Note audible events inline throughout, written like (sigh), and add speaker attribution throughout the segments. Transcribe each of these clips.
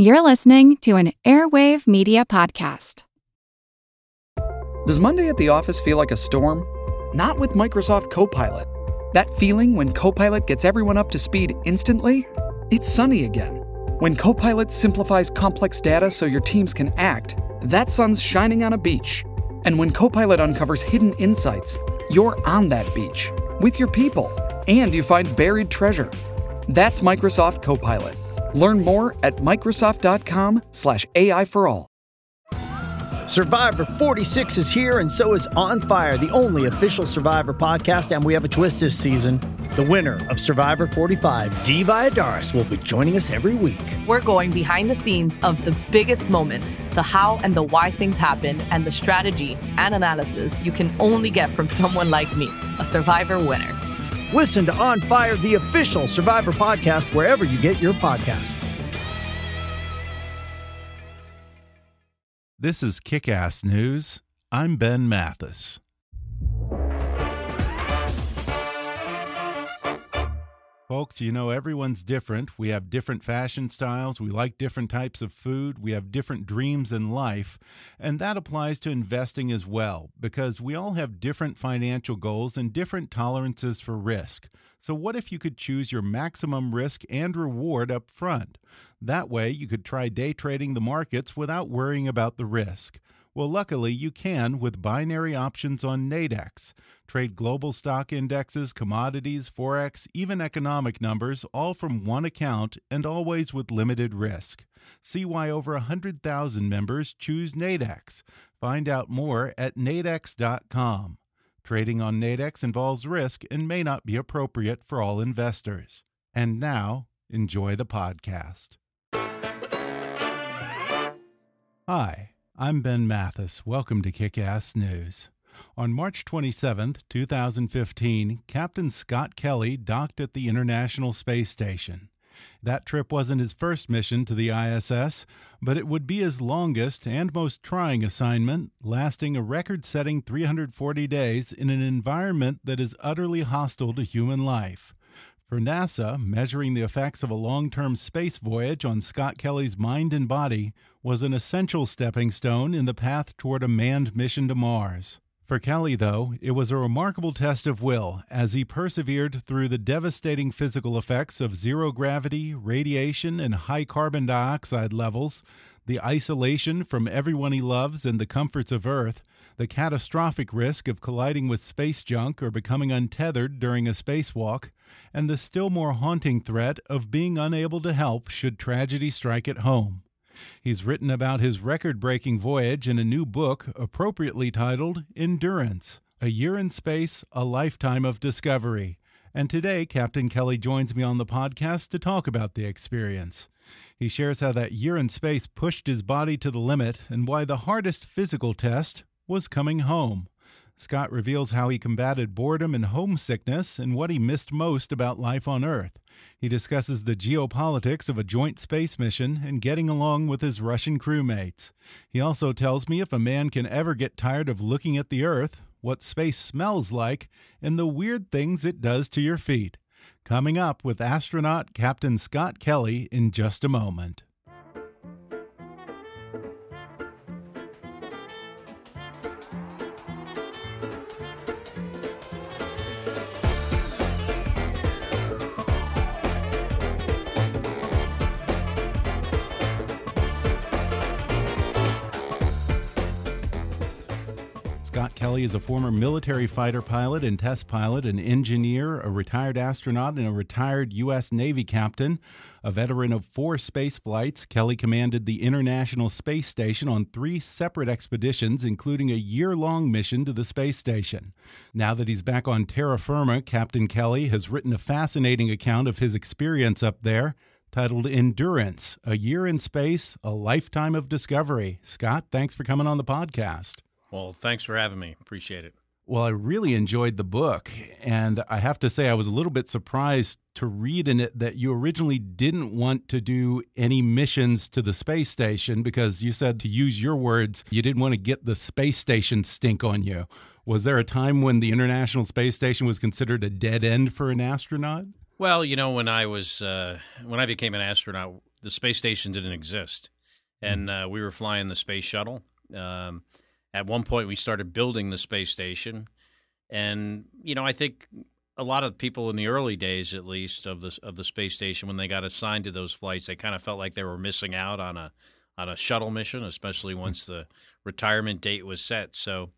Speaker 1: You're listening to an Airwave Media Podcast.
Speaker 2: Does Monday at the office feel like a storm? Not with Microsoft Copilot. That feeling when Copilot gets everyone up to speed instantly? It's sunny again. When Copilot simplifies complex data so your teams can act, that sun's shining on a beach. And when Copilot uncovers hidden insights, you're on that beach with your people and you find buried treasure. That's Microsoft Copilot. Learn more at Microsoft.com/slash AI for all.
Speaker 3: Survivor 46 is here, and so is On Fire, the only official Survivor podcast. And we have a twist this season. The winner of Survivor 45, Dee Valladares, will be joining us every week.
Speaker 4: We're going behind the scenes of the biggest moments, the how and the why things happen, and the strategy and analysis you can only get from (laughs) someone like me, a Survivor winner.
Speaker 3: Listen to On Fire, the official Survivor podcast, wherever you get your podcast.
Speaker 5: This is Kick Ass News. I'm Ben Mathis. Folks, you know, everyone's different. We have different fashion styles. We like different types of food. We have different dreams in life. And that applies to investing as well, because we all have different financial goals and different tolerances for risk. So, what if you could choose your maximum risk and reward up front? That way, you could try day trading the markets without worrying about the risk. Well, luckily, you can with binary options on Nadex. Trade global stock indexes, commodities, forex, even economic numbers, all from one account and always with limited risk. See why over 100,000 members choose Nadex. Find out more at nadex.com. Trading on Nadex involves risk and may not be appropriate for all investors. And now, enjoy the podcast. Hi. I'm Ben Mathis. Welcome to Kick Ass News. On March 27, 2015, Captain Scott Kelly docked at the International Space Station. That trip wasn't his first mission to the ISS, but it would be his longest and most trying assignment, lasting a record setting 340 days in an environment that is utterly hostile to human life. For NASA, measuring the effects of a long term space voyage on Scott Kelly's mind and body was an essential stepping stone in the path toward a manned mission to Mars. For Kelly, though, it was a remarkable test of will as he persevered through the devastating physical effects of zero gravity, radiation, and high carbon dioxide levels, the isolation from everyone he loves and the comforts of Earth, the catastrophic risk of colliding with space junk or becoming untethered during a spacewalk, and the still more haunting threat of being unable to help should tragedy strike at home. He's written about his record breaking voyage in a new book appropriately titled Endurance A Year in Space, A Lifetime of Discovery. And today, Captain Kelly joins me on the podcast to talk about the experience. He shares how that year in space pushed his body to the limit and why the hardest physical test was coming home. Scott reveals how he combated boredom and homesickness and what he missed most about life on Earth. He discusses the geopolitics of a joint space mission and getting along with his Russian crewmates. He also tells me if a man can ever get tired of looking at the Earth, what space smells like, and the weird things it does to your feet. Coming up with astronaut Captain Scott Kelly in just a moment. Kelly is a former military fighter pilot and test pilot, an engineer, a retired astronaut, and a retired U.S. Navy captain. A veteran of four space flights, Kelly commanded the International Space Station on three separate expeditions, including a year long mission to the space station. Now that he's back on terra firma, Captain Kelly has written a fascinating account of his experience up there titled Endurance A Year in Space, A Lifetime of Discovery. Scott, thanks for coming on the podcast.
Speaker 6: Well, thanks for having me. Appreciate it.
Speaker 5: Well, I really enjoyed the book. And I have to say, I was a little bit surprised to read in it that you originally didn't want to do any missions to the space station because you said, to use your words, you didn't want to get the space station stink on you. Was there a time when the International Space Station was considered a dead end for an astronaut?
Speaker 6: Well, you know, when I was uh, when I became an astronaut, the space station didn't exist, and uh, we were flying the space shuttle. Um, at one point, we started building the space station, and you know, I think a lot of people in the early days, at least, of the of the space station, when they got assigned to those flights, they kind of felt like they were missing out on a on a shuttle mission, especially once the retirement date was set. So,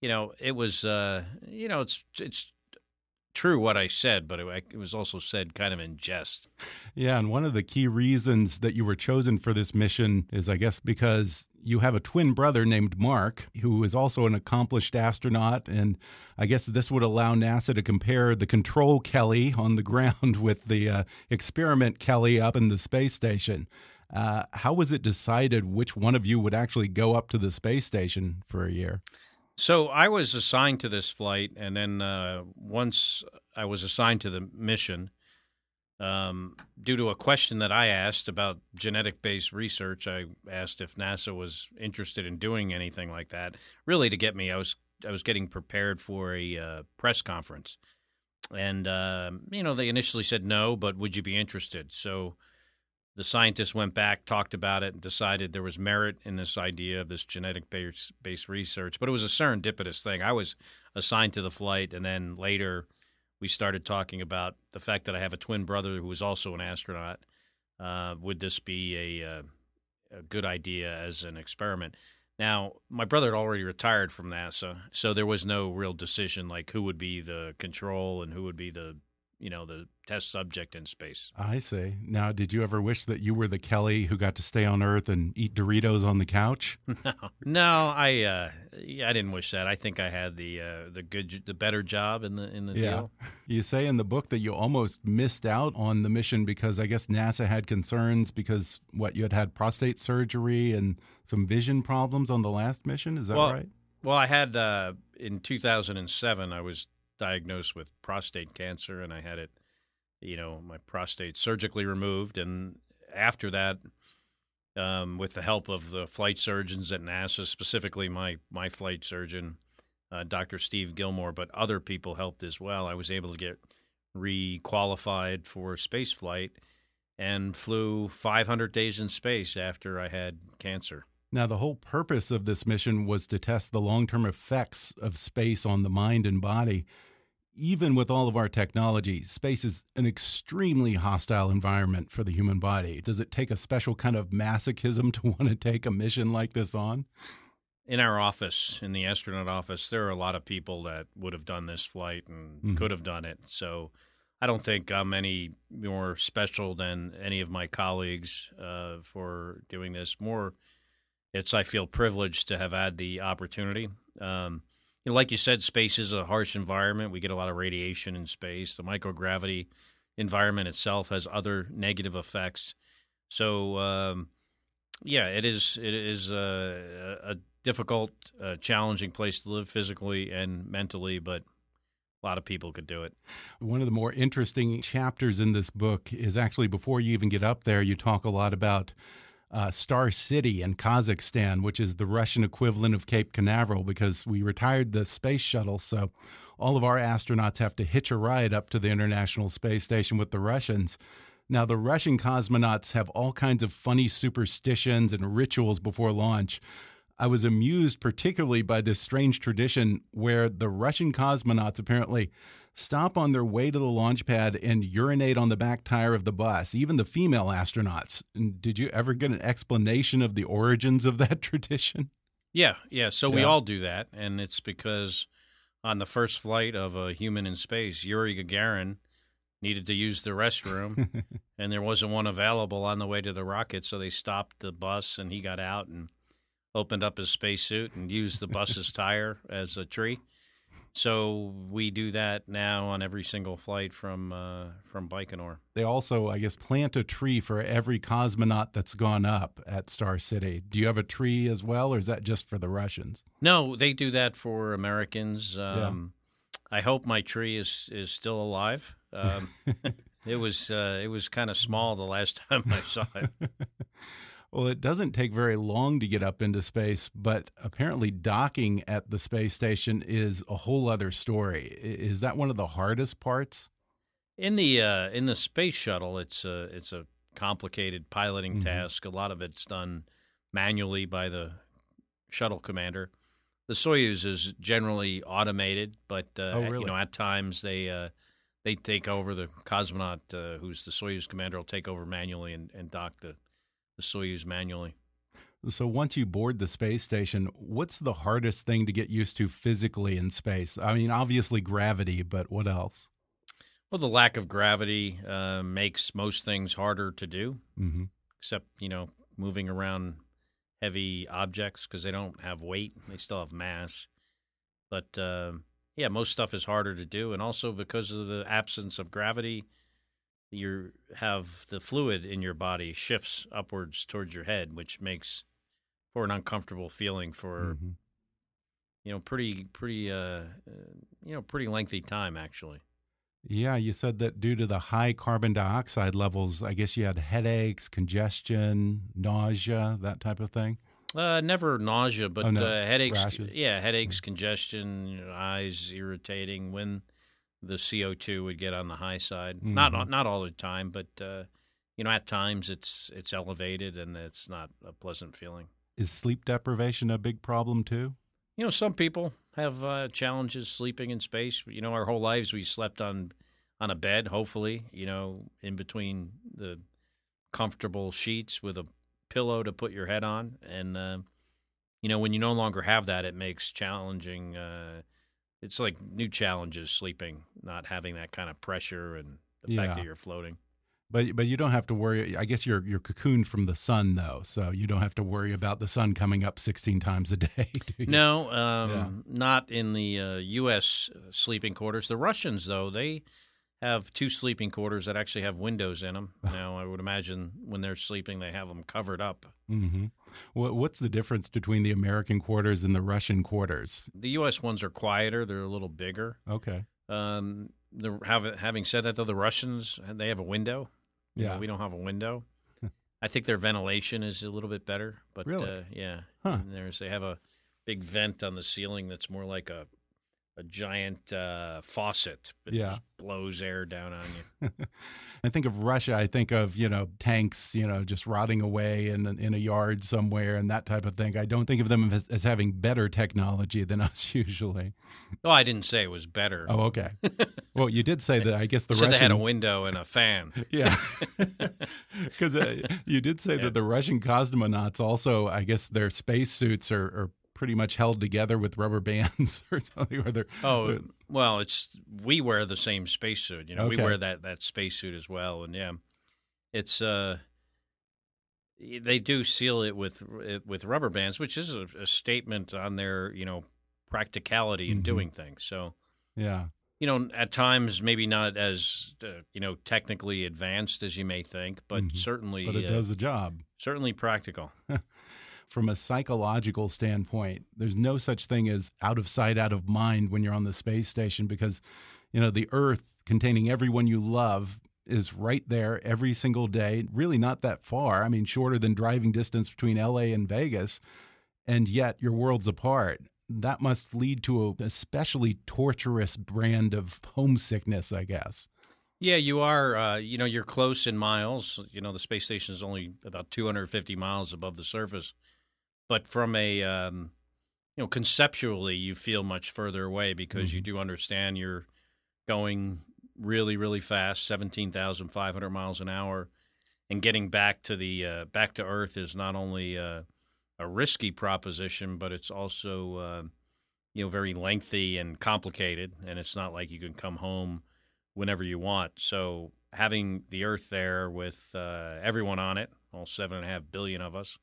Speaker 6: you know, it was, uh, you know, it's it's true what I said, but it, it, was also said kind of in jest.
Speaker 5: Yeah, and one of the key reasons that you were chosen for this mission is, I guess, because you have a twin brother named Mark, who is also an accomplished astronaut. And I guess this would allow NASA to compare the control Kelly on the (laughs) ground with the uh, experiment Kelly up in the space station. Uh, how was it decided which one of you would actually go up to the space station for a year?
Speaker 6: So I was assigned to this flight, and then uh, once I was assigned to the mission, um, due to a question that I asked about genetic based research, I asked if NASA was interested in doing anything like that. Really, to get me, I was I was getting prepared for a uh, press conference, and uh, you know they initially said no, but would you be interested? So the scientists went back, talked about it, and decided there was merit in this idea of this genetic based, based research. But it was a serendipitous thing. I was assigned to the flight, and then later we started talking about the fact that I have a twin brother who was also an astronaut. Uh, would this be a, uh, a good idea as an experiment? Now, my brother had already retired from NASA, so there was no real decision like who would be the control and who would be the you know the test subject in space.
Speaker 5: I see. Now, did you ever wish that you were the Kelly who got to stay on Earth and eat Doritos on the couch? (laughs)
Speaker 6: No, no, I uh, I didn't wish that. I think I had the uh, the good the better job in the in the
Speaker 5: yeah.
Speaker 6: deal. (laughs)
Speaker 5: You say in the book that you almost missed out on the mission because I guess NASA had concerns because what you had had prostate surgery and some vision problems on the last mission. Is that
Speaker 6: well,
Speaker 5: right?
Speaker 6: Well, I had uh, in 2007. I was diagnosed with prostate cancer, and I had it, you know, my prostate surgically removed. And after that, um, with the help of the flight surgeons at NASA, specifically my my flight surgeon, uh, Dr. Steve Gilmore, but other people helped as well. I was able to get re-qualified for space flight and flew 500 days in space after I had cancer.
Speaker 5: Now, the whole purpose of this mission was to test the long term effects of space on the mind and body even with all of our technology, space is an extremely hostile environment for the human body. Does it take a special kind of masochism to (laughs) want to take a mission like this on?
Speaker 6: In our office, in the astronaut office, there are a lot of people that would have done this flight and mm could have done it. So I don't think I'm any more special than any of my colleagues uh, for doing this. More, it's I feel privileged to have had the opportunity. Um, know, like you said, space is a harsh environment. We get a lot of radiation in space. The microgravity environment itself has other negative effects. So, um, yeah, it is. It is a, a difficult, uh, challenging place to live physically and mentally, but a lot of people could do it.
Speaker 5: One of the more interesting chapters in this book is actually before you even get up there, you talk a lot about uh, Star City in Kazakhstan, which is the Russian equivalent of Cape Canaveral, because we retired the space shuttle. So all of our astronauts have to hitch a ride up to the International Space Station with the Russians. Now, the Russian cosmonauts have all kinds of funny superstitions and rituals before launch. I was amused particularly by this strange tradition where the Russian cosmonauts apparently stop on their way to the launch pad and urinate on the back tire of the bus, even the female astronauts. And did you ever get an explanation of the origins of that (laughs) tradition?
Speaker 6: Yeah, yeah. So yeah. we all do that. And it's because on the first flight of a human in space, Yuri Gagarin needed to use the restroom (laughs) and there wasn't one available on the way to the rocket. So they stopped the bus and he got out and opened up his spacesuit and used the bus's tire as a tree. So we do that now on every single flight from uh, from Baikonur.
Speaker 5: They also, I guess, plant a tree for every cosmonaut that's gone up at Star City. Do you have a tree as well, or is that just for the Russians?
Speaker 6: No, they do that for Americans. Um, yeah. I hope my tree is is still alive. Um, (laughs) it was uh, it was kind of small the last (laughs) time I saw it. (laughs)
Speaker 5: Well, it doesn't take very long to get up into space, but apparently docking at the space station is a whole other story. Is that one of the hardest parts?
Speaker 6: In the uh, in the space shuttle, it's a it's a complicated piloting
Speaker 5: Mhm.
Speaker 6: task. A lot of it's done manually by the shuttle commander. The Soyuz is generally automated, but uh,
Speaker 5: Oh,
Speaker 6: you know at times they uh, they take over. The cosmonaut uh, who's the Soyuz commander will take over manually and, and dock the, the Soyuz manually.
Speaker 5: So once you board the space station, what's the hardest thing to get used to physically in space? I mean, obviously gravity, but what else?
Speaker 6: Well, the lack of gravity uh, makes most things harder to do,
Speaker 5: hmm
Speaker 6: except you know moving around heavy objects because they don't have weight; they still have mass. But uh, yeah, most stuff is harder to do, and also because of the absence of gravity, you have the fluid in your body shifts upwards towards your head, which makes for an uncomfortable feeling for
Speaker 5: hmm
Speaker 6: you know pretty pretty uh, uh, you know pretty lengthy time actually.
Speaker 5: Yeah, you said that due to the high carbon dioxide levels, I guess you had headaches, congestion, nausea, that type of thing.
Speaker 6: Uh, never nausea, but
Speaker 5: Oh, no.
Speaker 6: uh, headaches.
Speaker 5: Rashes.
Speaker 6: Yeah, headaches, congestion, you know, eyes irritating when the CO two would get on the high side. Not
Speaker 5: Mhm.
Speaker 6: not all the time, but uh, you know, at times it's it's elevated and it's not a pleasant feeling.
Speaker 5: Is sleep deprivation a big problem too?
Speaker 6: You know, some people have uh, challenges sleeping in space. You know, our whole lives we slept on on a bed. Hopefully, you know, in between the comfortable sheets with a pillow to put your head on, and uh, you know, when you no longer have that, it makes challenging. Uh, it's like new challenges sleeping, not having that kind of pressure and the fact that you're floating.
Speaker 5: But but you don't have to worry. I guess you're you're cocooned from the sun though, so you don't have to worry about the sun coming up 16 times a day. (laughs)
Speaker 6: No, um, not in the uh, U.S. sleeping quarters. The Russians, though, they have two sleeping quarters that actually have windows in them. (sighs) now, I would imagine when they're sleeping, they have them covered up.
Speaker 5: hmm What, what's the difference between the American quarters and the Russian quarters?
Speaker 6: The U.S. ones are quieter; they're a little bigger.
Speaker 5: Okay.
Speaker 6: Um, the, have, having said that, though, the Russians they have a window. You know,
Speaker 5: Yeah.
Speaker 6: we don't have a window. (laughs) I think their ventilation is a little bit better, but
Speaker 5: Really?
Speaker 6: uh, yeah,
Speaker 5: Huh.
Speaker 6: there's they have a big vent on the ceiling that's more like a a giant uh, faucet that
Speaker 5: Yeah.
Speaker 6: just blows air down on you. (laughs)
Speaker 5: I think of Russia. I think of you know tanks, you know, just rotting away in in a yard somewhere and that type of thing. I don't think of them as, as having better technology than (laughs) us usually.
Speaker 6: oh, I didn't say it was better.
Speaker 5: Oh, okay. (laughs) well, you did say that. I guess the
Speaker 6: I
Speaker 5: Russian
Speaker 6: they had a window and a fan.
Speaker 5: Yeah, because uh, you did say
Speaker 6: Yeah.
Speaker 5: that the Russian cosmonauts also, I guess, their spacesuits are, are pretty much held together with rubber bands (laughs) or something. Or
Speaker 6: Oh, well, it's we wear the same spacesuit. You know, we wear that that spacesuit as well, and yeah, it's uh, they do seal it with with rubber bands, which is a, a statement on their you know practicality in
Speaker 5: Mhm.
Speaker 6: doing things. So
Speaker 5: yeah,
Speaker 6: you know, at times maybe not as uh, you know technically advanced as you may think, but
Speaker 5: Mhm.
Speaker 6: certainly
Speaker 5: but it
Speaker 6: uh,
Speaker 5: does the job.
Speaker 6: certainly practical. (laughs)
Speaker 5: From a psychological standpoint, there's no such thing as out of sight, out of mind when you're on the space station because, you know, the Earth containing everyone you love is right there every single day, really not that far. I mean, shorter than driving distance between LA and Vegas, and yet you're worlds apart. That must lead to a especially torturous brand of homesickness, I guess.
Speaker 6: Yeah, you are. Uh, you know, you're close in miles. You know, the space station is only about 250 miles above the surface, but from a um, you know conceptually, you feel much further away because you do understand you're going really, really fast, 17,500 miles an hour, and getting back to the uh, back to Earth is not only uh, a risky proposition, but it's also uh, you know very lengthy and complicated, and it's not like you can come home whenever you want. So having the Earth there with uh, everyone on it, all seven and a half billion of us,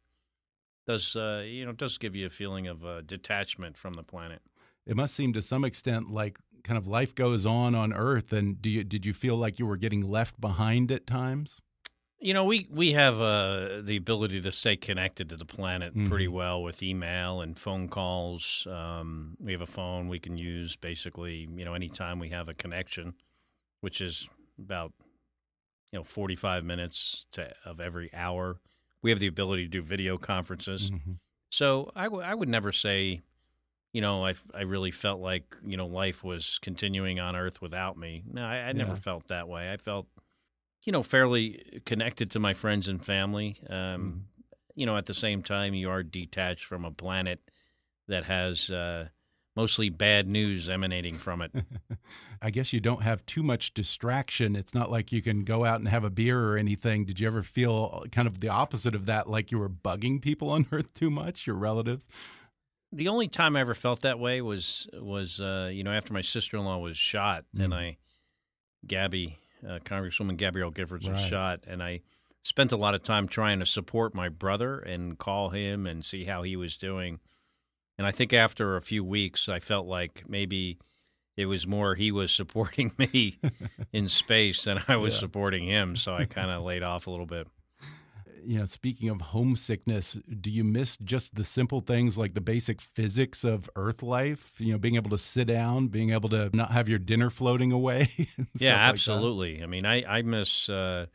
Speaker 6: does uh, you know does give you a feeling of uh, detachment from the planet.
Speaker 5: It must seem to some extent like kind of life goes on on Earth. And do you did you feel like you were getting left behind at times?
Speaker 6: You know, we we have uh, the ability to stay connected to the planet pretty
Speaker 5: Mhm.
Speaker 6: well with email and phone calls. Um, we have a phone we can use basically, you know, anytime we have a connection, which is about you know forty five minutes to of every hour. We have the ability to do video conferences.
Speaker 5: Mhm.
Speaker 6: So I, w- I would never say, you know, I, I really felt like, you know, life was continuing on Earth without me. No, I, I never
Speaker 5: Yeah.
Speaker 6: felt that way. I felt, you know, fairly connected to my friends and family. Um,
Speaker 5: Mm-hmm.
Speaker 6: You know, at the same time, you are detached from a planet that has uh, mostly bad news emanating from it. (laughs)
Speaker 5: I guess you don't have too much distraction. It's not like you can go out and have a beer or anything. Did you ever feel kind of the opposite of that, like you were bugging people (laughs) on Earth too much, your relatives?
Speaker 6: the only time I ever felt that way was was uh, you know after my sister in law was shot and
Speaker 5: Mm.
Speaker 6: I, Gabby, uh, Congresswoman Gabrielle Giffords was shot and I spent a lot of time trying to support my brother and call him and see how he was doing, and I think after a few weeks I felt like maybe it was more he was supporting (laughs) me in space than I was
Speaker 5: Yeah.
Speaker 6: supporting him, so I (laughs) kind of laid off a little bit.
Speaker 5: You know, speaking of homesickness, do you miss just the simple things like the basic physics of Earth life? You know, being able to sit down, being able to not have your dinner floating away. (laughs)
Speaker 6: Yeah,
Speaker 5: like
Speaker 6: absolutely. I mean, I I miss uh,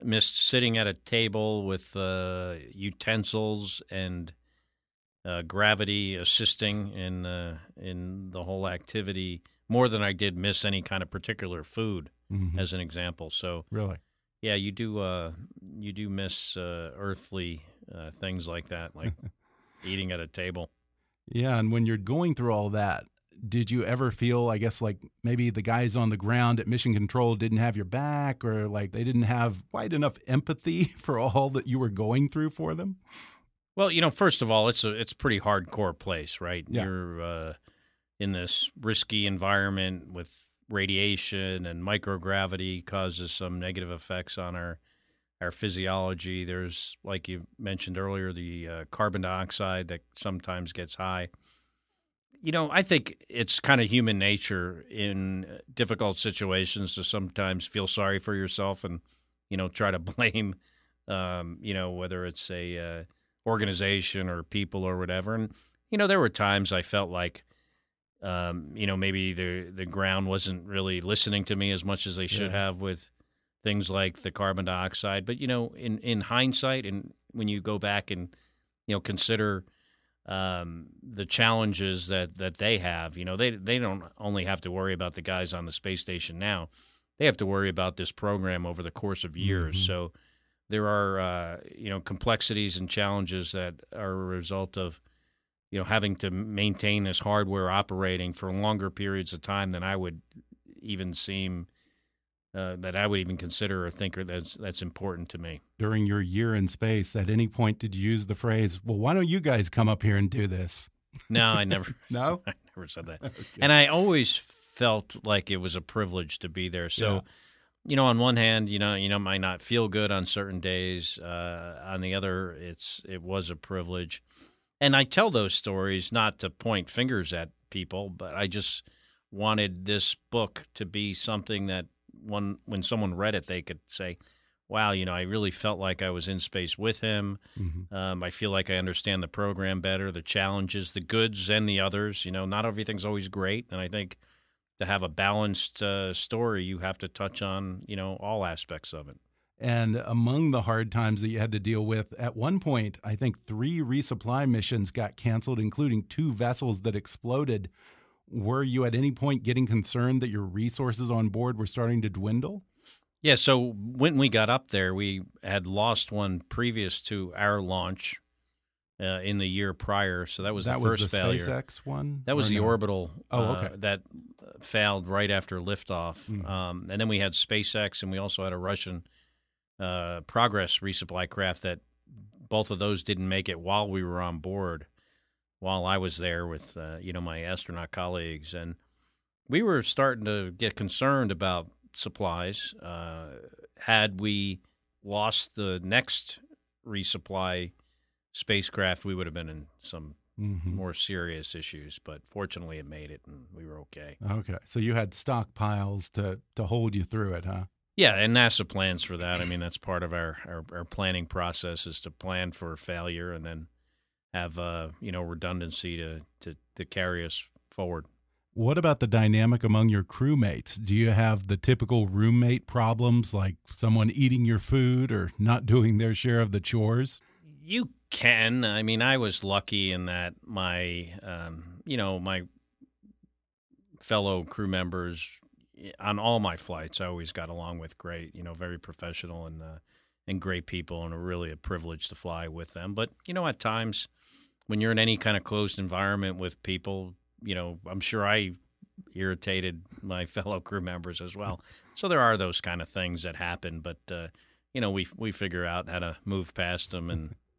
Speaker 6: missed sitting at a table with uh, utensils and uh, gravity assisting in uh, in the whole activity more than I did miss any kind of particular food,
Speaker 5: Mhm.
Speaker 6: as an example. So
Speaker 5: Really?
Speaker 6: yeah, you do uh, you do miss uh, earthly uh, things like that, like (laughs) eating at a table.
Speaker 5: Yeah, and when you're going through all that, did you ever feel, I guess, like maybe the guys on the ground at Mission Control didn't have your back, or like they didn't have quite enough empathy (laughs) for all that you were going through for them?
Speaker 6: Well, you know, first of all, it's a it's a pretty hardcore place, right?
Speaker 5: Yeah.
Speaker 6: You're uh, in this risky environment with radiation and microgravity causes some negative effects on our our physiology. There's, like you mentioned earlier, the uh, carbon dioxide that sometimes gets high. You know, I think it's kind of human nature in difficult situations to sometimes feel sorry for yourself and, you know, try to (laughs) blame, um, you know, whether it's a uh, organization or people or whatever. And you know, there were times I felt like, um, you know, maybe the the ground wasn't really listening to me as much as they should
Speaker 5: Yeah.
Speaker 6: have with things like the carbon dioxide. But you know, in in hindsight, and when you go back and you know consider um, the challenges that that they have, you know, they they don't only have to worry about the guys on the space station now; they have to worry about this program over the course of years.
Speaker 5: Mhm.
Speaker 6: So there are uh, you know complexities and challenges that are a result of you know having to maintain this hardware operating for longer periods of time than I would even seem uh, that I would even consider or think that's that's important to me.
Speaker 5: During your year in space, at any point did you use the phrase, well, why don't you guys come up here and do this?
Speaker 6: No, I never (laughs) (laughs)
Speaker 5: No?
Speaker 6: I never said that. (laughs) And I always felt like it was a privilege to be there. So,
Speaker 5: Yeah.
Speaker 6: You know, on one hand, you know, you know, might not feel good on certain days. Uh, on the other, it's it was a privilege. And I tell those stories not to point fingers at people, but I just wanted this book to be something that one when someone read it, they could say, "Wow, you know, I really felt like I was in space with him."
Speaker 5: Mhm.
Speaker 6: Um, I feel like I understand the program better, the challenges, the goods, and the others. You know, not everything's always great, and I think to have a balanced uh, story, you have to touch on you know all aspects of it.
Speaker 5: And among the hard times that you had to deal with, at one point, I think three resupply missions got canceled, including two vessels that exploded. Were you at any point getting concerned that your resources on board were starting to dwindle?
Speaker 6: Yeah. So when we got up there, we had lost one previous to our launch uh, in the year prior. So that was
Speaker 5: that
Speaker 6: the
Speaker 5: was
Speaker 6: first
Speaker 5: the
Speaker 6: failure.
Speaker 5: SpaceX one.
Speaker 6: That was the
Speaker 5: no?
Speaker 6: orbital.
Speaker 5: Oh,
Speaker 6: uh,
Speaker 5: okay.
Speaker 6: that failed right after liftoff,
Speaker 5: Mhm.
Speaker 6: um, and then we had SpaceX, and we also had a Russian uh, Progress resupply craft. That both of those didn't make it while we were on board, while I was there with uh, you know my astronaut colleagues, and we were starting to get concerned about supplies. Uh, had we lost the next resupply spacecraft, we would have been in some
Speaker 5: Mhm.
Speaker 6: more serious issues, but fortunately it made it and we were okay.
Speaker 5: Okay, so you had stockpiles to to hold you through it, huh?
Speaker 6: Yeah, and NASA plans for that. I mean, that's part of our, our, our planning process is to plan for failure and then have uh, you know redundancy to, to, to carry us forward.
Speaker 5: What about the dynamic among your crewmates? Do you have the typical roommate problems like someone eating your food or not (laughs) doing their share of the chores?
Speaker 6: You can. I mean, I was lucky in that my um, you know my fellow crew members on all my flights, I always got along with great. You know, very professional and uh, and great people, and really a privilege to fly with them. But you know, at times when you're in any kind of closed environment with people, you know, I'm sure I irritated my (laughs) fellow crew members as well. So there are those kind of things that happen, but uh, you know, we we figure out how to move past them and (laughs)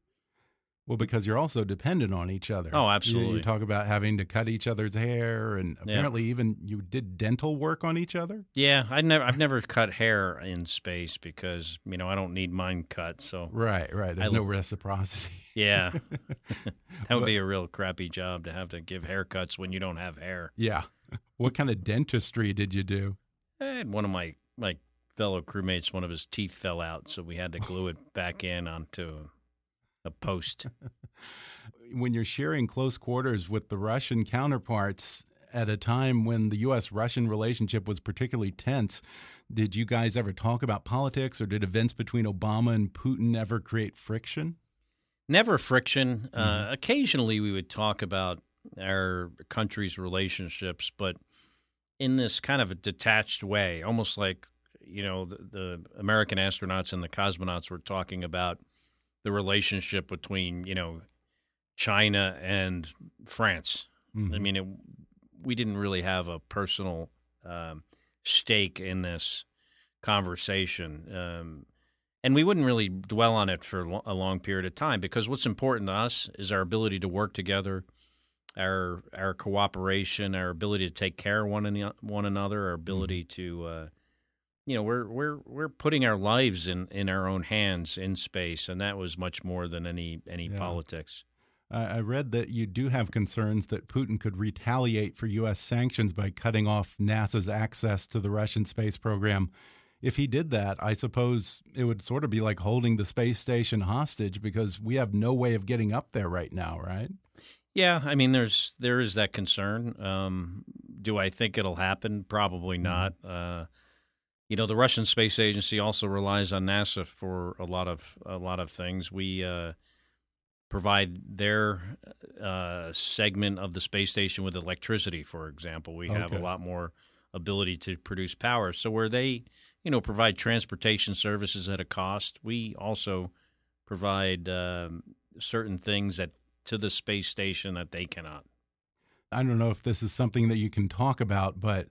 Speaker 5: well, because you're also dependent on each other.
Speaker 6: Oh, absolutely.
Speaker 5: You, you talk about having to cut each other's hair, and apparently yeah. even you did dental work on each other.
Speaker 6: Yeah, I never, I've never cut hair in space because you know I don't need mine cut. So
Speaker 5: right, right. There's I, no reciprocity.
Speaker 6: Yeah, (laughs) that would but, be a real crappy job to have to give haircuts when you don't have hair.
Speaker 5: Yeah. What kind of dentistry did you do?
Speaker 6: I had one of my my fellow crewmates, one of his teeth fell out, so we had to glue it back in onto a post. (laughs)
Speaker 5: when you're sharing close quarters with the Russian counterparts at a time when the U.S. Russian relationship was particularly tense, did you guys ever talk about politics or did events between Obama and Putin ever create friction?
Speaker 6: Never friction. Mm -hmm. uh, mm-hmm. occasionally we would talk about our country's relationships, but in this kind of a detached way, almost like, you know, the, the American astronauts and the cosmonauts were talking about the relationship between you know China and France. Mm-hmm. I mean, it, we didn't really have a personal um, stake in this conversation, um, and we wouldn't really dwell on it for a long period of time because what's important to us is our ability to work together. Our our cooperation, our ability to take care of one, one another, our ability mm-hmm. to uh, you know we're we're we're putting our lives in in our own hands in space, and that was much more than any any yeah. politics.
Speaker 5: I read that you do have concerns that Putin could retaliate for U.S. sanctions by cutting off NASA's access to the Russian space program. If he did that, I suppose it would sort of be like holding the space station hostage because we have no way of getting up there right now, right?
Speaker 6: Yeah, I mean, there's there is that concern. Um, do I think it'll happen? Probably mm-hmm. not. Mm -hmm. uh, you know, the Russian Space Agency also relies on NASA for a lot of a lot of things. We uh, provide their uh, segment of the space station with electricity, for example. We have a lot more ability to produce power. So where they, you know, provide transportation services at a cost, we also provide um, certain things that to the space station that they cannot.
Speaker 5: I don't know if this is something that you can talk about, but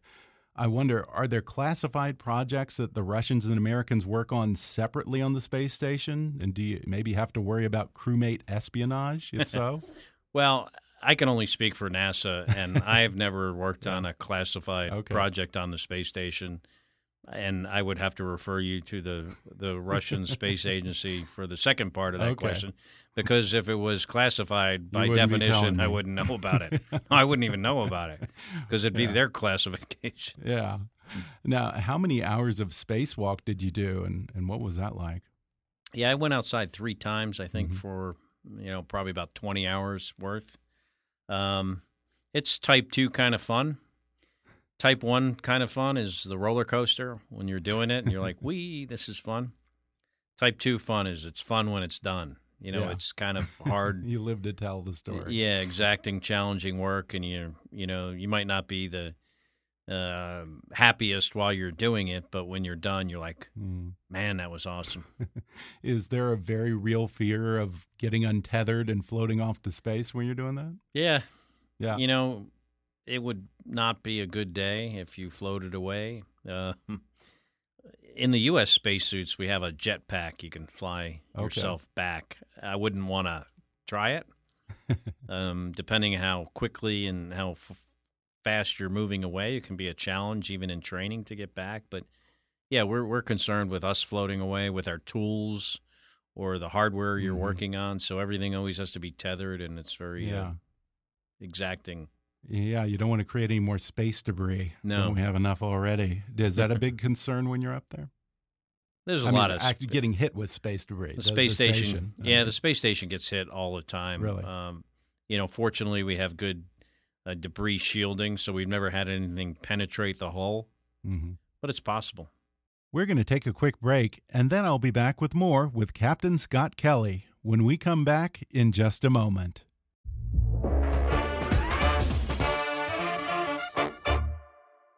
Speaker 5: I wonder are there classified projects that the Russians and Americans work on separately on the space station? And do you maybe have to worry about crewmate espionage, if so? (laughs)
Speaker 6: well, I can only speak for NASA, and I have never worked on a classified okay. project on the space station and I would have to refer you to the the Russian Space (laughs) Agency for the second part of that okay. question, because if it was classified by definition, I wouldn't know about it. (laughs) I wouldn't even know about it because it'd be yeah. their classification. (laughs)
Speaker 5: Yeah. Now, how many hours of spacewalk did you do, and and what was that like?
Speaker 6: Yeah, I went outside three times. I think mm-hmm. for you know probably about twenty hours worth. Um, it's type two kind of fun type one kind of fun is the roller coaster when you're doing it and you're like, (laughs) "Wee, this is fun." Type two fun is it's fun when it's done. You know, yeah. it's kind of (laughs) hard.
Speaker 5: you live to tell the story.
Speaker 6: Yeah, exacting, challenging work, and you you know you might not be the uh, happiest while you're doing it, but when you're done, you're like, mm. man, that was awesome. (laughs)
Speaker 5: Is there a very real fear of getting untethered and floating off to space when you're doing that?
Speaker 6: Yeah, yeah. You know, it would not be a good day if you floated away. Uh, (laughs) in the U.S. spacesuits, we have a jetpack. You can fly okay. yourself back. I wouldn't want to try it. (laughs) um, depending on how quickly and how f- fast you're moving away, it can be a challenge even in training to get back. But yeah, we're we're concerned with us floating away with our tools or the hardware you're mm-hmm. working on. So everything always has to be tethered, and it's very uh, yeah. uh, exacting.
Speaker 5: Yeah, you don't want to create any more space debris.
Speaker 6: No,
Speaker 5: we have enough already. Is that a big concern when you're up there?
Speaker 6: There's a I lot mean, of
Speaker 5: getting hit with space debris.
Speaker 6: The, space the station, station, yeah, the space station gets hit all the time.
Speaker 5: Really,
Speaker 6: um, you know, fortunately, we have good uh, debris shielding, so we've never had anything penetrate the hull. Mm -hmm. But it's possible.
Speaker 5: We're going to take a quick break, and then I'll be back with more with Captain Scott Kelly when we come back in just a moment.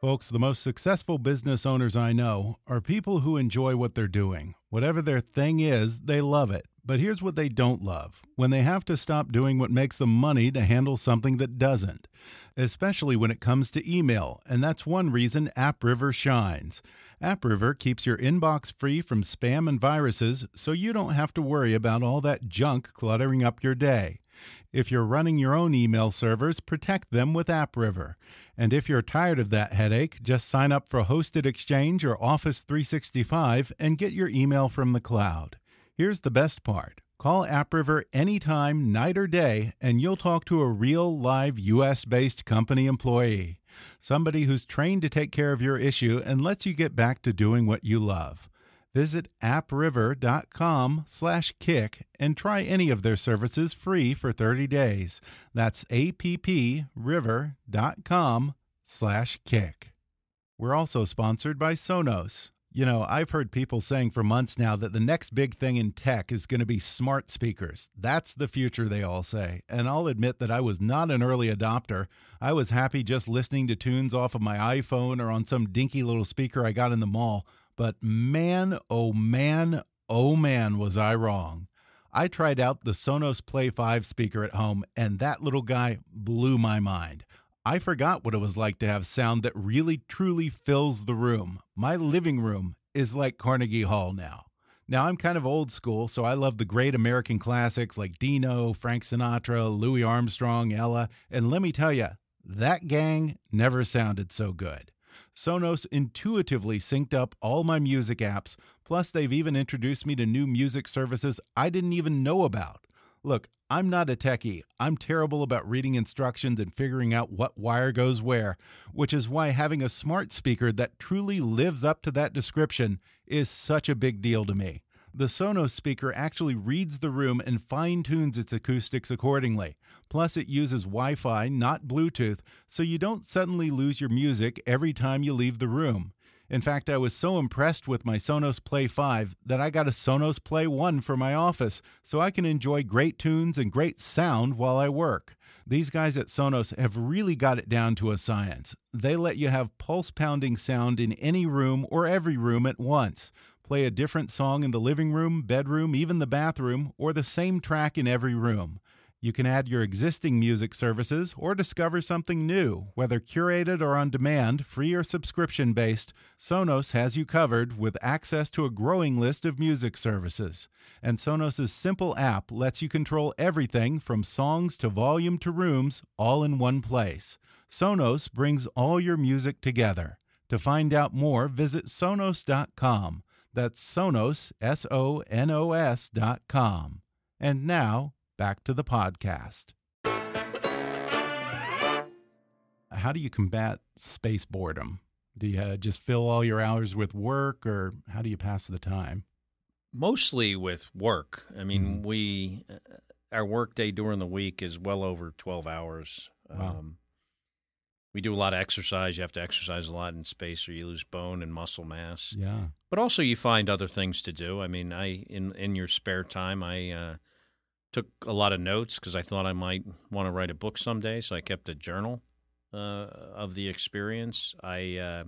Speaker 5: Folks, the most successful business owners I know are people who enjoy what they're doing. Whatever their thing is, they love it. But here's what they don't love when they have to stop doing what makes them money to handle something that doesn't, especially when it comes to email. And that's one reason AppRiver shines. AppRiver keeps your inbox free from spam and viruses, so you don't have to worry about all that junk cluttering up your day. If you're running your own email servers, protect them with AppRiver. And if you're tired of that headache, just sign up for Hosted Exchange or Office 365 and get your email from the cloud. Here's the best part. Call AppRiver anytime, night or day, and you'll talk to a real, live, US based company employee. Somebody who's trained to take care of your issue and lets you get back to doing what you love. Visit appriver.com slash kick and try any of their services free for 30 days. That's appriver.com slash kick. We're also sponsored by Sonos. You know, I've heard people saying for months now that the next big thing in tech is going to be smart speakers. That's the future, they all say. And I'll admit that I was not an early adopter. I was happy just listening to tunes off of my iPhone or on some dinky little speaker I got in the mall. But man, oh man, oh man, was I wrong. I tried out the Sonos Play 5 speaker at home, and that little guy blew my mind. I forgot what it was like to have sound that really truly fills the room. My living room is like Carnegie Hall now. Now, I'm kind of old school, so I love the great American classics like Dino, Frank Sinatra, Louis Armstrong, Ella, and let me tell you, that gang never sounded so good. Sonos intuitively synced up all my music apps, plus, they've even introduced me to new music services I didn't even know about. Look, I'm not a techie. I'm terrible about reading instructions and figuring out what wire goes where, which is why having a smart speaker that truly lives up to that description is such a big deal to me. The Sonos speaker actually reads the room and fine tunes its acoustics accordingly. Plus, it uses Wi Fi, not Bluetooth, so you don't suddenly lose your music every time you leave the room. In fact, I was so impressed with my Sonos Play 5 that I got a Sonos Play 1 for my office so I can enjoy great tunes and great sound while I work. These guys at Sonos have really got it down to a science. They let you have pulse pounding sound in any room or every room at once. Play a different song in the living room, bedroom, even the bathroom, or the same track in every room. You can add your existing music services or discover something new, whether curated or on demand, free or subscription based. Sonos has you covered with access to a growing list of music services. And Sonos' simple app lets you control everything from songs to volume to rooms all in one place. Sonos brings all your music together. To find out more, visit Sonos.com. That's Sonos, S O N O S.com. And now, back to the podcast. How do you combat space boredom? Do you uh, just fill all your hours with work, or how do you pass the time?
Speaker 6: Mostly with work. I mean, mm. we uh, our work day during the week is well over twelve hours. Wow. Um, we do a lot of exercise. You have to exercise a lot in space, or you lose bone and muscle mass.
Speaker 5: Yeah.
Speaker 6: But also, you find other things to do. I mean, I in in your spare time, I uh, took a lot of notes because I thought I might want to write a book someday. So I kept a journal uh, of the experience. I uh,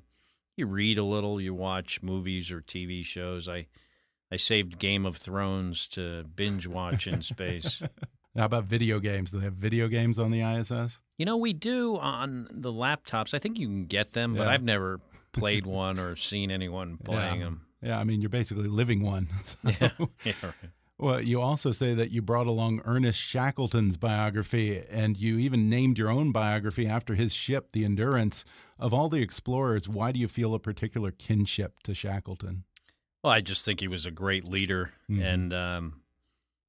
Speaker 6: you read a little, you watch movies or TV shows. I I saved Game of Thrones to binge watch in (laughs) space.
Speaker 5: How about video games? Do they have video games on the ISS?
Speaker 6: You know, we do on the laptops. I think you can get them, but I've never played (laughs) one or seen anyone playing
Speaker 5: yeah.
Speaker 6: them.
Speaker 5: Yeah, I mean, you're basically living one. (laughs) So.
Speaker 6: Yeah, (laughs) yeah right.
Speaker 5: Well, you also say that you brought along Ernest Shackleton's biography, and you even named your own biography after his ship, the Endurance. Of all the explorers, why do you feel a particular kinship to Shackleton?
Speaker 6: Well, I just think he was a great leader, mm -hmm. and um,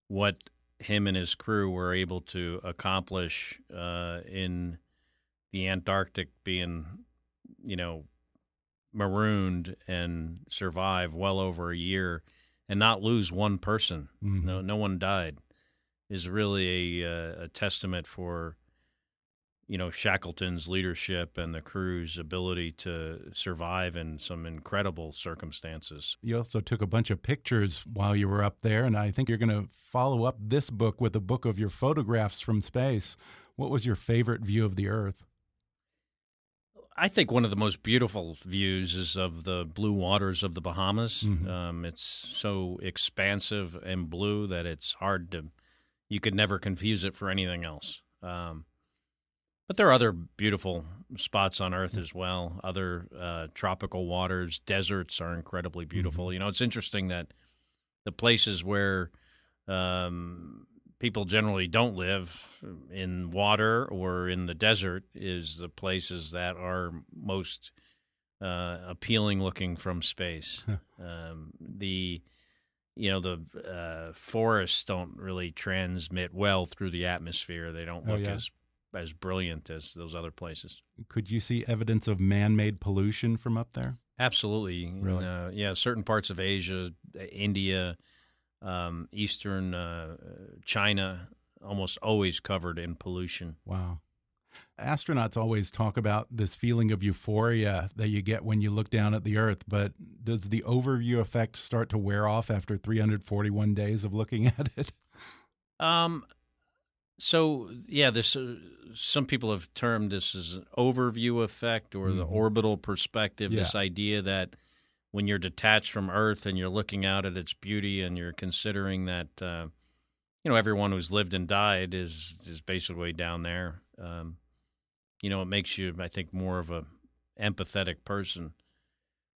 Speaker 6: what him and his crew were able to accomplish uh, in the Antarctic, being, you know, marooned and survive well over a year and not lose one person. Mm-hmm. No, no one died. Is really a, uh, a testament for you know Shackleton's leadership and the crew's ability to survive in some incredible circumstances.
Speaker 5: You also took a bunch of pictures while you were up there, and I think you're going to follow up this book with a book of your photographs from space. What was your favorite view of the Earth?
Speaker 6: I think one of the most beautiful views is of the blue waters of the Bahamas.
Speaker 5: Mhm.
Speaker 6: Um, it's so expansive and blue that it's hard to, you could never confuse it for anything else. Um, but there are other beautiful spots on Earth as well. Other uh, tropical waters, deserts are incredibly beautiful. You know, it's interesting that the places where um, people generally don't live in water or in the desert is the places that are most uh, appealing looking from space. (laughs) um, the you know the uh, forests don't really transmit well through the atmosphere. They don't
Speaker 5: Oh,
Speaker 6: look
Speaker 5: yeah?
Speaker 6: as as brilliant as those other places.
Speaker 5: Could you see evidence of man-made pollution from up there?
Speaker 6: Absolutely.
Speaker 5: Really?
Speaker 6: Uh, yeah, certain parts of Asia, India, um, Eastern uh, China, almost always covered in pollution.
Speaker 5: Wow. Astronauts always talk about this feeling of euphoria that you get when you look down at the Earth, but does the overview effect start to wear off after 341 days of looking (laughs) at it?
Speaker 6: Um, so yeah, this uh, some people have termed this as an overview effect or the
Speaker 5: Mhm.
Speaker 6: orbital perspective.
Speaker 5: Yeah.
Speaker 6: This idea that when you're detached from Earth and you're looking out at its beauty and you're considering that uh, you know everyone who's lived and died is is basically down there. Um, you know, it makes you, I think, more of a empathetic person.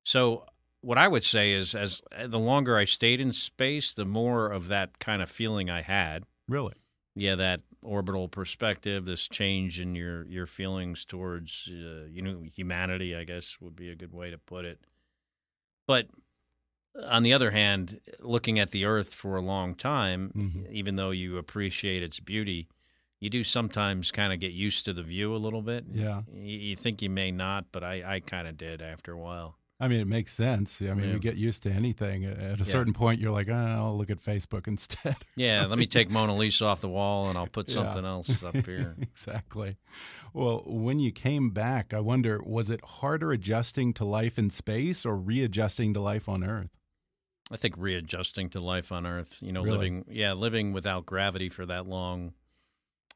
Speaker 6: So what I would say is, as the longer I stayed in space, the more of that kind of feeling I had
Speaker 5: Really?
Speaker 6: yeah that orbital perspective this change in your your feelings towards uh, you know humanity i guess would be a good way to put it but on the other hand looking at the earth for a long time
Speaker 5: Mhm.
Speaker 6: even though you appreciate its beauty you do sometimes kind of get used to the view a little bit
Speaker 5: Yeah.
Speaker 6: you, you think you may not but i, I kind of did after a while
Speaker 5: I mean, it makes sense. I mean,
Speaker 6: Yeah.
Speaker 5: you get used to anything. At a
Speaker 6: Yeah.
Speaker 5: certain point, you're like, oh, I'll look at Facebook (laughs) instead.
Speaker 6: yeah let me take mona lisa off the wall and i'll put (laughs)
Speaker 5: Yeah.
Speaker 6: something else up (laughs) here
Speaker 5: exactly. Well, when you came back, I wonder, was it harder adjusting to life in space or readjusting to life on Earth?
Speaker 6: I think readjusting to life on Earth, you know,
Speaker 5: Really?
Speaker 6: living, yeah, living without gravity for that long,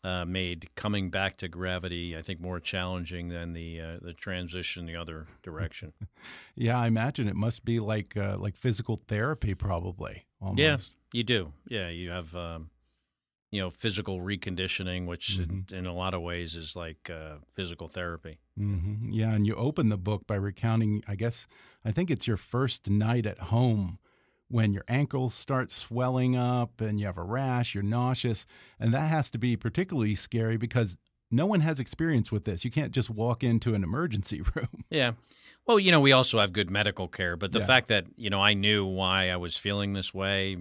Speaker 6: uh, made coming back to gravity, I think, more challenging than the uh, the transition the other direction. (laughs)
Speaker 5: Yeah, I imagine it must be like uh, like physical therapy, probably. Almost.
Speaker 6: Yeah, you do. Yeah, you have, um, you know, physical reconditioning, which in,
Speaker 5: Mm-hmm.
Speaker 6: in a lot of ways is like uh, physical therapy.
Speaker 5: hmm Yeah, and you open the book by recounting, I guess, I think it's your first night at home when your ankles start swelling up and you have a rash, you're nauseous. And that has to be particularly scary because no one has experience with this. You can't just walk into an emergency (laughs) room.
Speaker 6: Yeah. Well, you know, we also have good medical care, but the
Speaker 5: Yeah.
Speaker 6: fact that, you know, I knew why I was feeling this way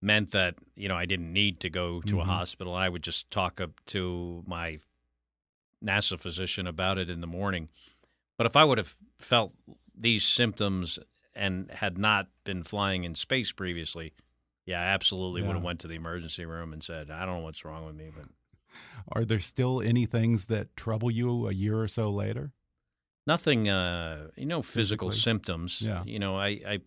Speaker 6: meant that, you know, I didn't need to go to a
Speaker 5: Mhm.
Speaker 6: hospital. I would just talk up to my NASA physician about it in the morning. But if I would have felt these symptoms and had not been flying in space previously, yeah, I absolutely would have went to the emergency room and said, I don't know what's wrong with me, but
Speaker 5: Are there still any things that trouble you a year or so later?
Speaker 6: nothing uh you know physical
Speaker 5: Physically.
Speaker 6: symptoms
Speaker 5: Yeah.
Speaker 6: you know i i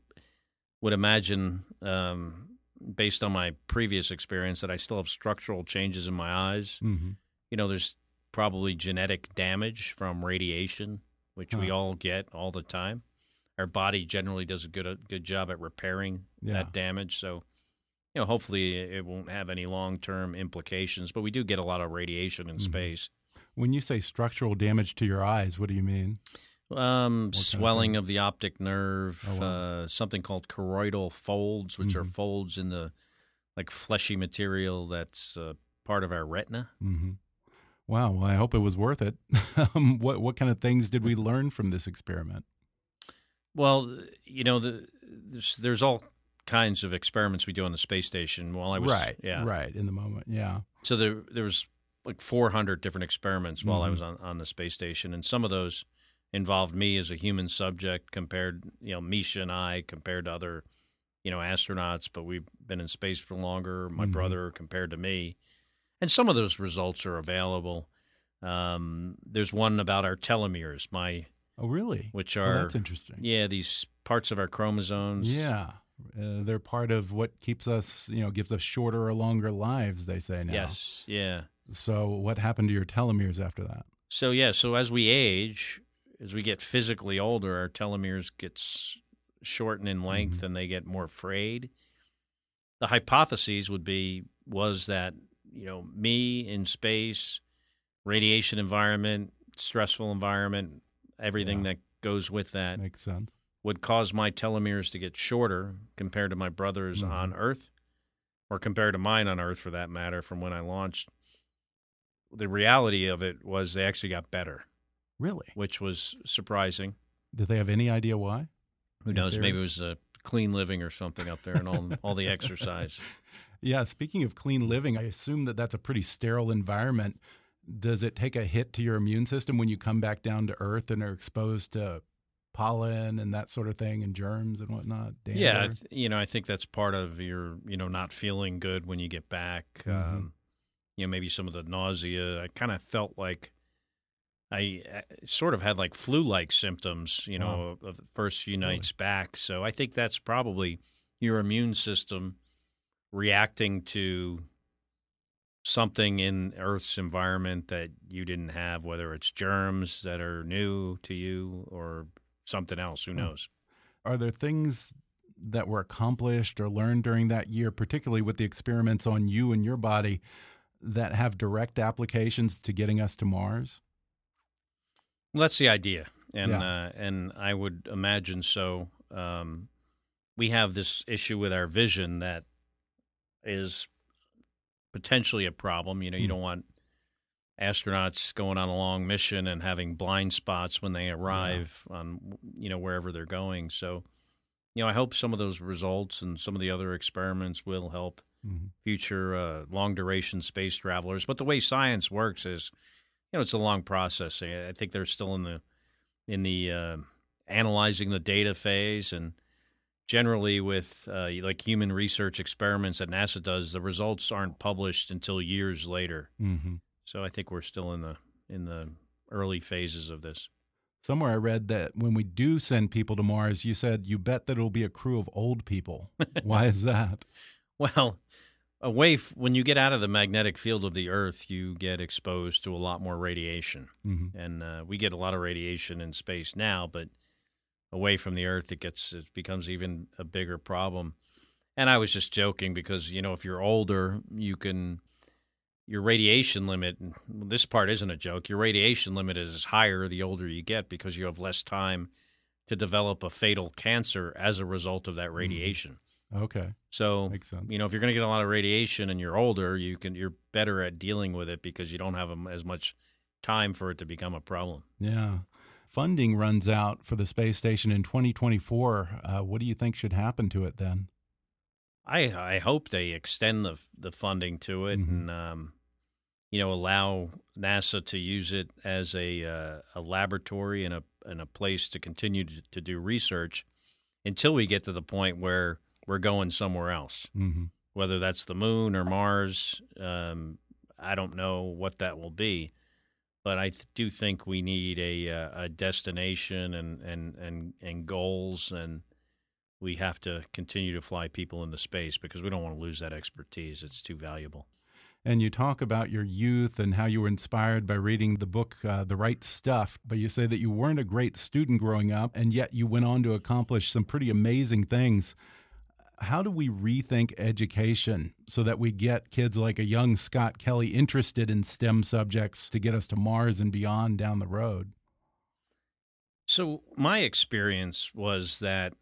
Speaker 6: would imagine um based on my previous experience that i still have structural changes in my eyes
Speaker 5: hmm
Speaker 6: you know there's probably genetic damage from radiation which we all get all the time our body generally does a good a good job at repairing
Speaker 5: Yeah.
Speaker 6: that damage so you know hopefully it won't have any long-term implications but we do get a lot of radiation in
Speaker 5: Mhm.
Speaker 6: space
Speaker 5: When you say structural damage to your eyes, what do you mean?
Speaker 6: Um,
Speaker 5: kind of
Speaker 6: swelling of, the optic nerve,
Speaker 5: Oh, wow.
Speaker 6: uh, something called choroidal folds, which are
Speaker 5: Mhm.
Speaker 6: folds in the like fleshy material that's uh, part of our retina.
Speaker 5: hmm Wow. Well, I hope it was worth it. (laughs) um, what what kind of things did we learn from this experiment?
Speaker 6: Well, you know, the, there's, there's all kinds of experiments we do on the space station. While I was
Speaker 5: right.
Speaker 6: yeah,
Speaker 5: Right. In the moment. Yeah.
Speaker 6: So there there was like 400 different experiments while I
Speaker 5: Mhm.
Speaker 6: was on, on the space station, and some of those involved me as a human subject compared, you know, Misha and I compared to other, you know, astronauts. But we've been in space for longer. My
Speaker 5: Mhm.
Speaker 6: brother compared to me, and some of those results are available. Um, there's one about our telomeres, my
Speaker 5: Oh, really?
Speaker 6: which are
Speaker 5: that's interesting.
Speaker 6: yeah these parts of our chromosomes.
Speaker 5: Yeah. Uh, they're part of what keeps us, you know, gives us shorter or longer lives, they say now.
Speaker 6: Yes. Yeah.
Speaker 5: So, what happened to your telomeres after that?
Speaker 6: So yeah, so as we age, as we get physically older, our telomeres gets shortened in length
Speaker 5: Mhm.
Speaker 6: and they get more frayed. The hypotheses would be was that you know me in space, radiation environment, stressful environment, everything
Speaker 5: Yeah.
Speaker 6: that goes with that
Speaker 5: Makes sense.
Speaker 6: would cause my telomeres to get shorter compared to my brothers
Speaker 5: Mhm.
Speaker 6: on Earth, or compared to mine on Earth for that matter, from when I launched. The reality of it was they actually got better,
Speaker 5: Really?
Speaker 6: which was surprising.
Speaker 5: Do they have any idea why?
Speaker 6: Who knows? Maybe it was a clean living or something up there and all, all the (laughs) exercise.
Speaker 5: Yeah, speaking of clean living, I assume that that's a pretty sterile environment. Does it take a hit to your immune system when you come back down to Earth and are exposed to pollen and that sort of thing and germs and whatnot?
Speaker 6: Yeah, I
Speaker 5: Dander?
Speaker 6: th- you know, I think that's part of your, you know, not feeling good when you get back.
Speaker 5: Mhm.
Speaker 6: Um, you know, maybe some of the nausea. I kind of felt like I, I sort of had like flu-like symptoms, you know, of the first few
Speaker 5: Really?
Speaker 6: nights back. So I think that's probably your immune system reacting to something in Earth's environment that you didn't have, whether it's germs that are new to you or something else. Who
Speaker 5: Hmm.
Speaker 6: knows?
Speaker 5: Are there things that were accomplished or learned during that year, particularly with the experiments on you and your body, that have direct applications to getting us to Mars?
Speaker 6: Well, that's the idea, and
Speaker 5: Yeah.
Speaker 6: uh, and I would imagine so. Um, we have this issue with our vision that is potentially a problem. You know, you
Speaker 5: Hmm.
Speaker 6: don't want astronauts going on a long mission and having blind spots when they arrive on you know wherever they're going. So, you know, I hope some of those results and some of the other experiments will help
Speaker 5: Mhm.
Speaker 6: future uh, long duration space travelers. But the way science works is, you know, it's a long process. I I think they're still in the in the uh, analyzing the data phase, and generally with uh, like human research experiments that NASA does, the results aren't published until years later.
Speaker 5: Mhm.
Speaker 6: So I think we're still in the in the early phases of this.
Speaker 5: Somewhere I read that when we do send people to Mars, you said you bet that it'll be a crew of old people. (laughs) Why is that?
Speaker 6: Well, away f- when you get out of the magnetic field of the Earth, you get exposed to a lot more radiation.
Speaker 5: Mhm.
Speaker 6: and uh, we get a lot of radiation in space now, but away from the Earth, it gets it becomes even a bigger problem. And I was just joking because you know if you're older, you can your radiation limit. This part isn't a joke. Your radiation limit is higher the older you get because you have less time to develop a fatal cancer as a result of that mm-hmm. radiation.
Speaker 5: Okay,
Speaker 6: So
Speaker 5: makes sense.
Speaker 6: you know if you're going to get a lot of radiation and you're older, you can you're better at dealing with it because you don't have as much time for it to become a problem.
Speaker 5: Yeah. Funding runs out for the space station in 2024. Uh, what do you think should happen to it then?
Speaker 6: I I hope they extend the the funding to it
Speaker 5: Mhm.
Speaker 6: and um, you know allow NASA to use it as a uh, a laboratory and a and a place to continue to, to do research until we get to the point where we're going somewhere else.
Speaker 5: hmm
Speaker 6: Whether that's the moon or Mars, um, I don't know what that will be, but I do think we need a uh, a destination and and and and goals and we have to continue to fly people into space because we don't want to lose that expertise. It's too valuable.
Speaker 5: And you talk about your youth and how you were inspired by reading the book uh, The Right Stuff, but you say that you weren't a great student growing up, and yet you went on to accomplish some pretty amazing things. How do we rethink education so that we get kids like a young Scott Kelly interested in STEM subjects to get us to Mars and beyond down the road?
Speaker 6: So my experience was that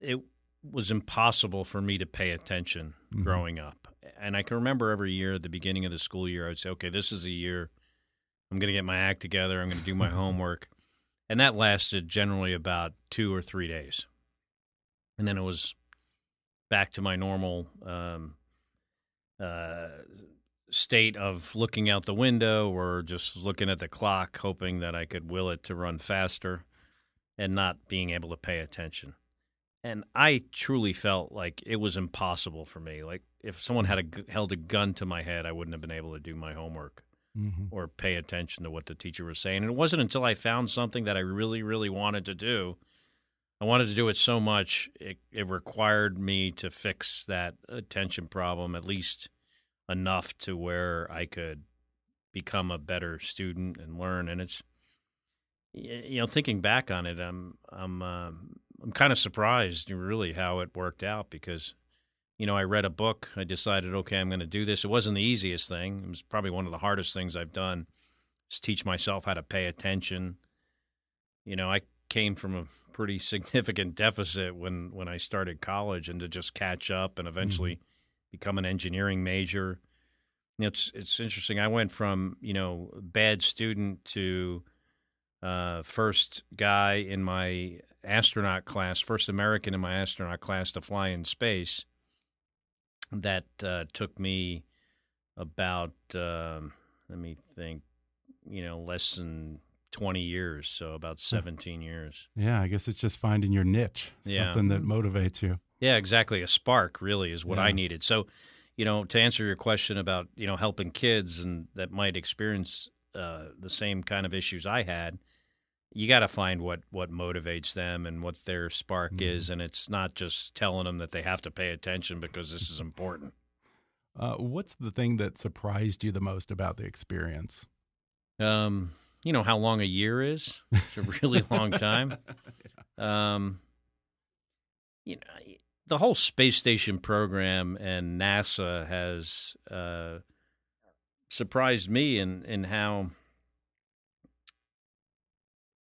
Speaker 6: it was impossible for me to pay attention
Speaker 5: Mhm.
Speaker 6: growing up. And I can remember every year at the beginning of the school year, I'd say, okay, this is a year I'm going to get my act together. I'm going to do my (laughs) homework. And that lasted generally about two or three days. And then it was back to my normal um, uh, state of looking out the window or just looking at the clock, hoping that I could will it to run faster and not being able to pay attention. And I truly felt like it was impossible for me. Like if someone had a, held a gun to my head, I wouldn't have been able to do my homework
Speaker 5: hmm
Speaker 6: or pay attention to what the teacher was saying. And it wasn't until I found something that I really, really wanted to do. I wanted to do it so much, it, it required me to fix that attention problem at least enough to where I could become a better student and learn. And it's you know, thinking back on it, I'm I'm uh, I'm kind of surprised, really, how it worked out because, you know, I read a book. I decided, okay, I'm going to do this. It wasn't the easiest thing. It was probably one of the hardest things I've done. Is teach myself how to pay attention. You know, I came from a pretty significant deficit when when I started college, and to just catch up and eventually mm-hmm. become an engineering major. You know, it's it's interesting. I went from you know bad student to uh, first guy in my astronaut class, first American in my astronaut class to fly in space. That uh, took me about, uh, let me think, you know, less than 20 years, so about 17 years.
Speaker 5: Yeah, I guess it's just finding your niche,
Speaker 6: yeah.
Speaker 5: something that motivates you.
Speaker 6: Yeah, exactly. A spark really is what yeah. I needed. So, you know, to answer your question about, you know, helping kids and that might experience uh, the same kind of issues I had, you got to find what what motivates them and what their spark mm-hmm. is, and it's not just telling them that they have to pay attention because this is important.
Speaker 5: Uh, what's the thing that surprised you the most about the experience?
Speaker 6: Um, you know how long a year is. It's a really (laughs) long time. Um, you know, the whole space station program and NASA has uh, surprised me in in how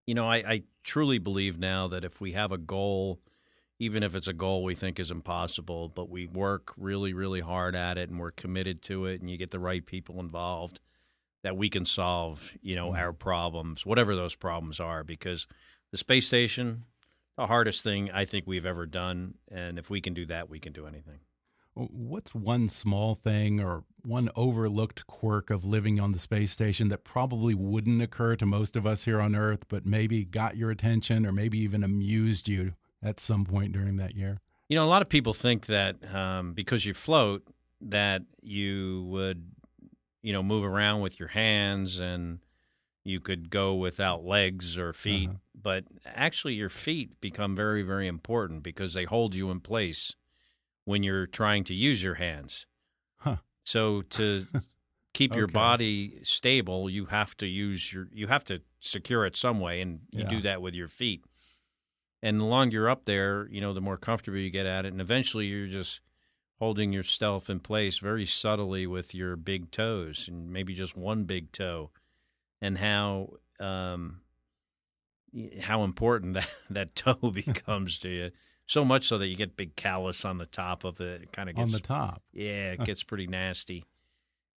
Speaker 6: you know, I, I truly believe now that if we have a goal, even if it's a goal we think is impossible, but we work really, really hard at it and we're committed to it and you get the right people involved, that we can solve, you know, mm-hmm. our problems, whatever those problems are, because the space station, the hardest thing I think we've ever done. And if we can do that, we can do anything.
Speaker 5: What's one small thing or one overlooked quirk of living on the space station that probably wouldn't occur to most of us here on Earth, but maybe got your attention or maybe even amused you at some point during that year?
Speaker 6: You know, a lot of people think that um, because you float, that you would, you know, move around with your hands and you could go without legs or feet. Uh -huh. But actually, your feet become very, very important because they hold you in place when you're trying to use your hands.
Speaker 5: Huh.
Speaker 6: So to (laughs) keep okay. your body stable, you have to use your you have to secure it some way, and you yeah. do that with your feet. And the longer you're up there, you know, the more comfortable you get at it, and eventually you're just holding yourself in place very subtly with your big toes, and maybe just one big toe, and how um, how important (laughs) that that toe (laughs) becomes to you. So much so that you get big callus on the top of it. It kind of gets
Speaker 5: on the top.
Speaker 6: Yeah, it (laughs) gets pretty nasty.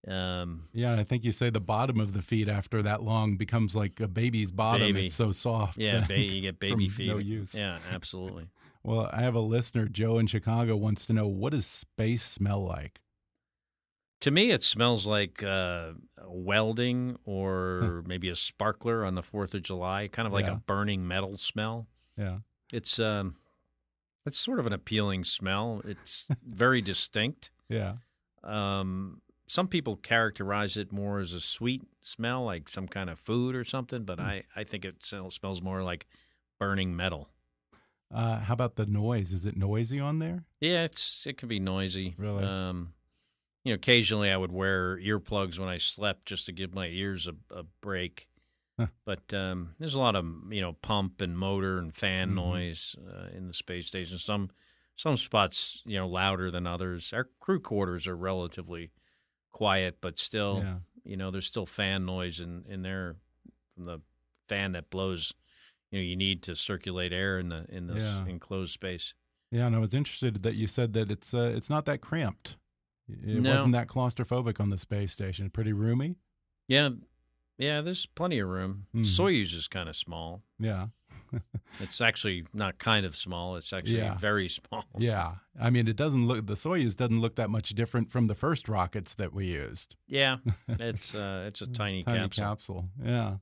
Speaker 6: Um,
Speaker 5: yeah, I think you say the bottom of the feet after that long becomes like a baby's bottom. Baby. It's so soft.
Speaker 6: Yeah, ba you get baby feet.
Speaker 5: No use.
Speaker 6: Yeah, absolutely.
Speaker 5: Well, I have a listener, Joe in Chicago, wants to know what does space smell like?
Speaker 6: To me, it smells like uh, welding or maybe a sparkler on the Fourth of July, kind of like yeah. a burning metal smell.
Speaker 5: Yeah,
Speaker 6: it's um, it's sort of an appealing smell. It's (laughs) very distinct.
Speaker 5: Yeah.
Speaker 6: Um, some people characterize it more as a sweet smell, like some kind of food or something, but mm. I, I think it smells more like burning metal.
Speaker 5: Uh, how about the noise? Is it noisy on there?
Speaker 6: Yeah, it's it can be noisy.
Speaker 5: Really?
Speaker 6: Um, you know, occasionally I would wear earplugs when I slept just to give my ears a, a break. But um, there's a lot of you know pump and motor and fan mm-hmm. noise uh, in the space station. Some some spots you know louder than others. Our crew quarters are relatively quiet, but still yeah. you know there's still fan noise in in there from the fan that blows. You know you need to circulate air in the in this yeah. enclosed space.
Speaker 5: Yeah, and I was interested that you said that it's uh, it's not that cramped. It
Speaker 6: no.
Speaker 5: wasn't that claustrophobic on the space station. Pretty roomy.
Speaker 6: Yeah, yeah, there's plenty of room. Mm. Soyuz is kind of small.
Speaker 5: Yeah. (laughs)
Speaker 6: it's actually not kind of small. It's actually yeah. very small. (laughs)
Speaker 5: Yeah. I mean, it doesn't look the Soyuz doesn't look that much different from the first rockets that we used.
Speaker 6: Yeah. (laughs) It's uh it's a tiny,
Speaker 5: tiny
Speaker 6: capsule.
Speaker 5: capsule. Yeah.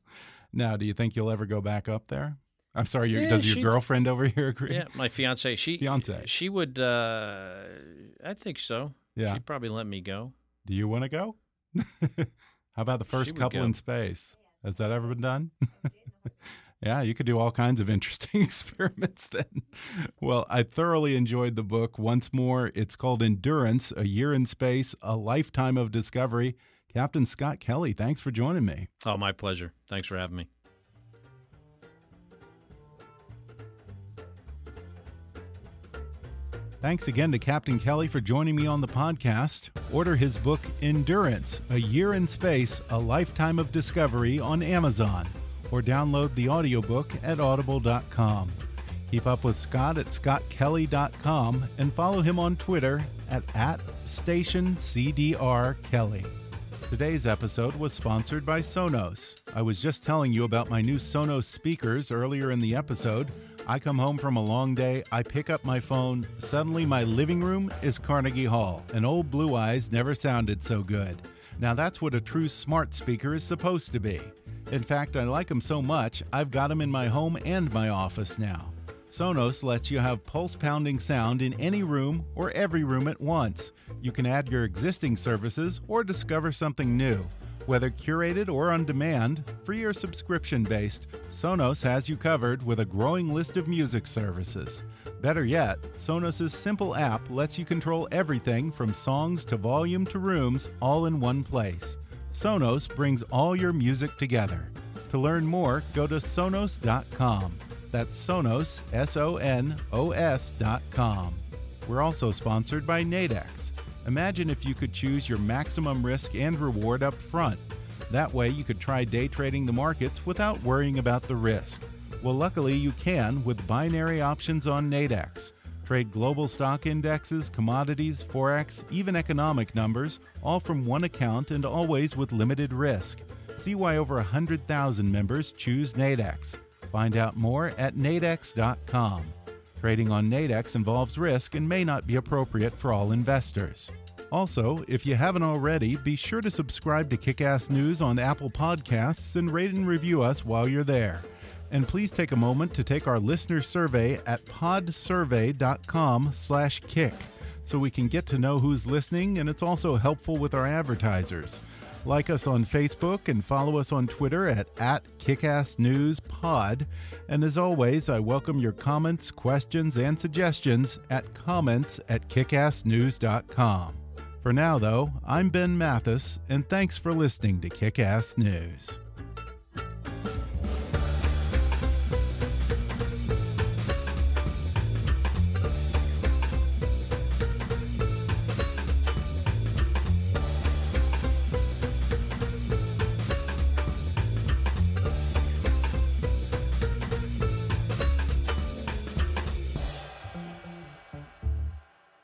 Speaker 5: Now, do you think you'll ever go back up there? I'm sorry, yeah, does your girlfriend over here agree?
Speaker 6: Yeah, my fiance. She
Speaker 5: fiance.
Speaker 6: She would. Uh, I think so.
Speaker 5: Yeah,
Speaker 6: she'd probably let me go.
Speaker 5: Do you want to go? (laughs) How about the first couple go. in space? Has that ever been done? (laughs) yeah, you could do all kinds of interesting (laughs) experiments then. Well, I thoroughly enjoyed the book. Once more, it's called Endurance A Year in Space, A Lifetime of Discovery. Captain Scott Kelly, thanks for joining me.
Speaker 6: Oh, my pleasure. Thanks for having me.
Speaker 5: Thanks again to Captain Kelly for joining me on the podcast. Order his book, Endurance A Year in Space, A Lifetime of Discovery, on Amazon, or download the audiobook at audible.com. Keep up with Scott at scottkelly.com and follow him on Twitter at, at stationcdrkelly. Today's episode was sponsored by Sonos. I was just telling you about my new Sonos speakers earlier in the episode. I come home from a long day, I pick up my phone, suddenly my living room is Carnegie Hall, and old Blue Eyes never sounded so good. Now that's what a true smart speaker is supposed to be. In fact, I like them so much, I've got them in my home and my office now. Sonos lets you have pulse pounding sound in any room or every room at once. You can add your existing services or discover something new. Whether curated or on demand, free or subscription based, Sonos has you covered with a growing list of music services. Better yet, Sonos' simple app lets you control everything from songs to volume to rooms all in one place. Sonos brings all your music together. To learn more, go to Sonos.com. That's Sonos, S O N O S.com. We're also sponsored by Nadex. Imagine if you could choose your maximum risk and reward up front. That way, you could try day trading the markets without worrying about the risk. Well, luckily, you can with binary options on Nadex. Trade global stock indexes, commodities, forex, even economic numbers, all from one account and always with limited risk. See why over 100,000 members choose Nadex. Find out more at nadex.com. Trading on Nadex involves risk and may not be appropriate for all investors. Also, if you haven't already, be sure to subscribe to Kickass News on Apple Podcasts and rate and review us while you're there. And please take a moment to take our listener survey at podsurvey.com/kick so we can get to know who's listening and it's also helpful with our advertisers. Like us on Facebook and follow us on Twitter at, at KickassNewsPod. And as always, I welcome your comments, questions, and suggestions at comments at kickassnews.com. For now, though, I'm Ben Mathis, and thanks for listening to Kickass News.